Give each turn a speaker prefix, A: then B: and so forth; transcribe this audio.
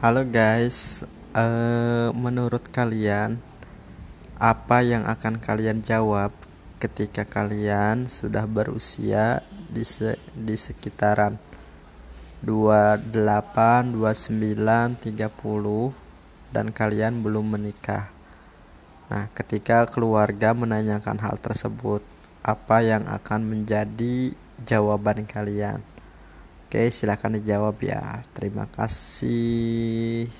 A: Halo guys, eh, menurut kalian apa yang akan kalian jawab ketika kalian sudah berusia di, se di sekitaran 28, 29, 30 dan kalian belum menikah? Nah, ketika keluarga menanyakan hal tersebut, apa yang akan menjadi jawaban kalian? Oke, silahkan dijawab ya. Terima kasih.